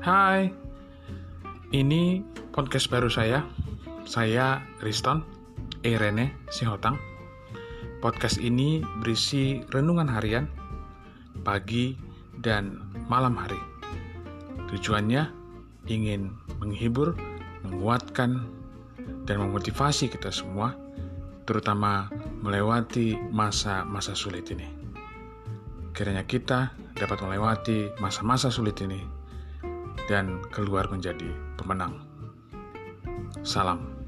Hai, ini podcast baru saya. Saya Riston, Irene Sihotang. Podcast ini berisi renungan harian, pagi, dan malam hari. Tujuannya ingin menghibur, menguatkan, dan memotivasi kita semua, terutama melewati masa-masa sulit ini. Kiranya kita dapat melewati masa-masa sulit ini dan keluar menjadi pemenang. Salam.